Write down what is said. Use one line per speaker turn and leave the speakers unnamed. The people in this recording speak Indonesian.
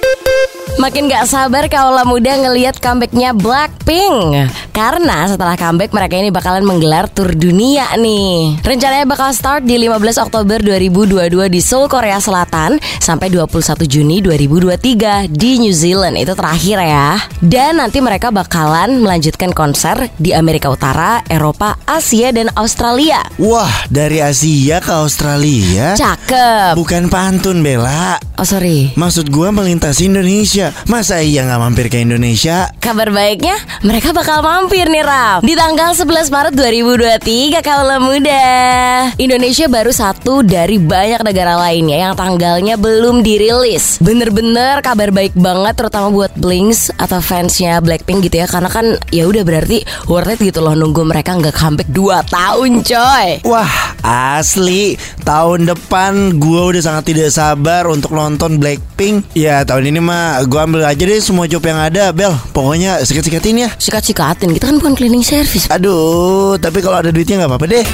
Thank you. Makin gak sabar kaula muda ngeliat comebacknya Blackpink. Karena setelah comeback mereka ini bakalan menggelar tour dunia nih. Rencananya bakal start di 15 Oktober 2022 di Seoul, Korea Selatan Sampai 21 Juni 2023 di New Zealand. Itu terakhir ya. Dan nanti mereka bakalan melanjutkan konser di Amerika Utara, Eropa, Asia, dan Australia.
Wah, dari Asia ke Australia.
Cakep.
Bukan pantun, Bella.
Oh sorry.
Maksud gua melintasi Indonesia. Masa iya nggak mampir ke Indonesia?
Kabar baiknya, mereka bakal mampir nih Ram. Di tanggal 11 Maret 2023 Kaula Muda. Indonesia baru satu dari banyak negara lainnya Yang tanggalnya belum dirilis. Bener-bener kabar baik banget Terutama buat Blinks atau fansnya Blackpink gitu ya. Karena kan ya udah berarti worth it gitu loh Nunggu mereka nggak comeback 2 tahun coy.
Wah, asli. Tahun depan gua udah sangat tidak sabar untuk nonton Blackpink. Ya, tahun ini mah gua ambil aja deh semua job yang ada, Bel. Pokoknya sikat-sikatin ya.
Sikat-sikatin, kita kan bukan cleaning service
Aduh, tapi kalau ada duitnya nggak apa-apa deh.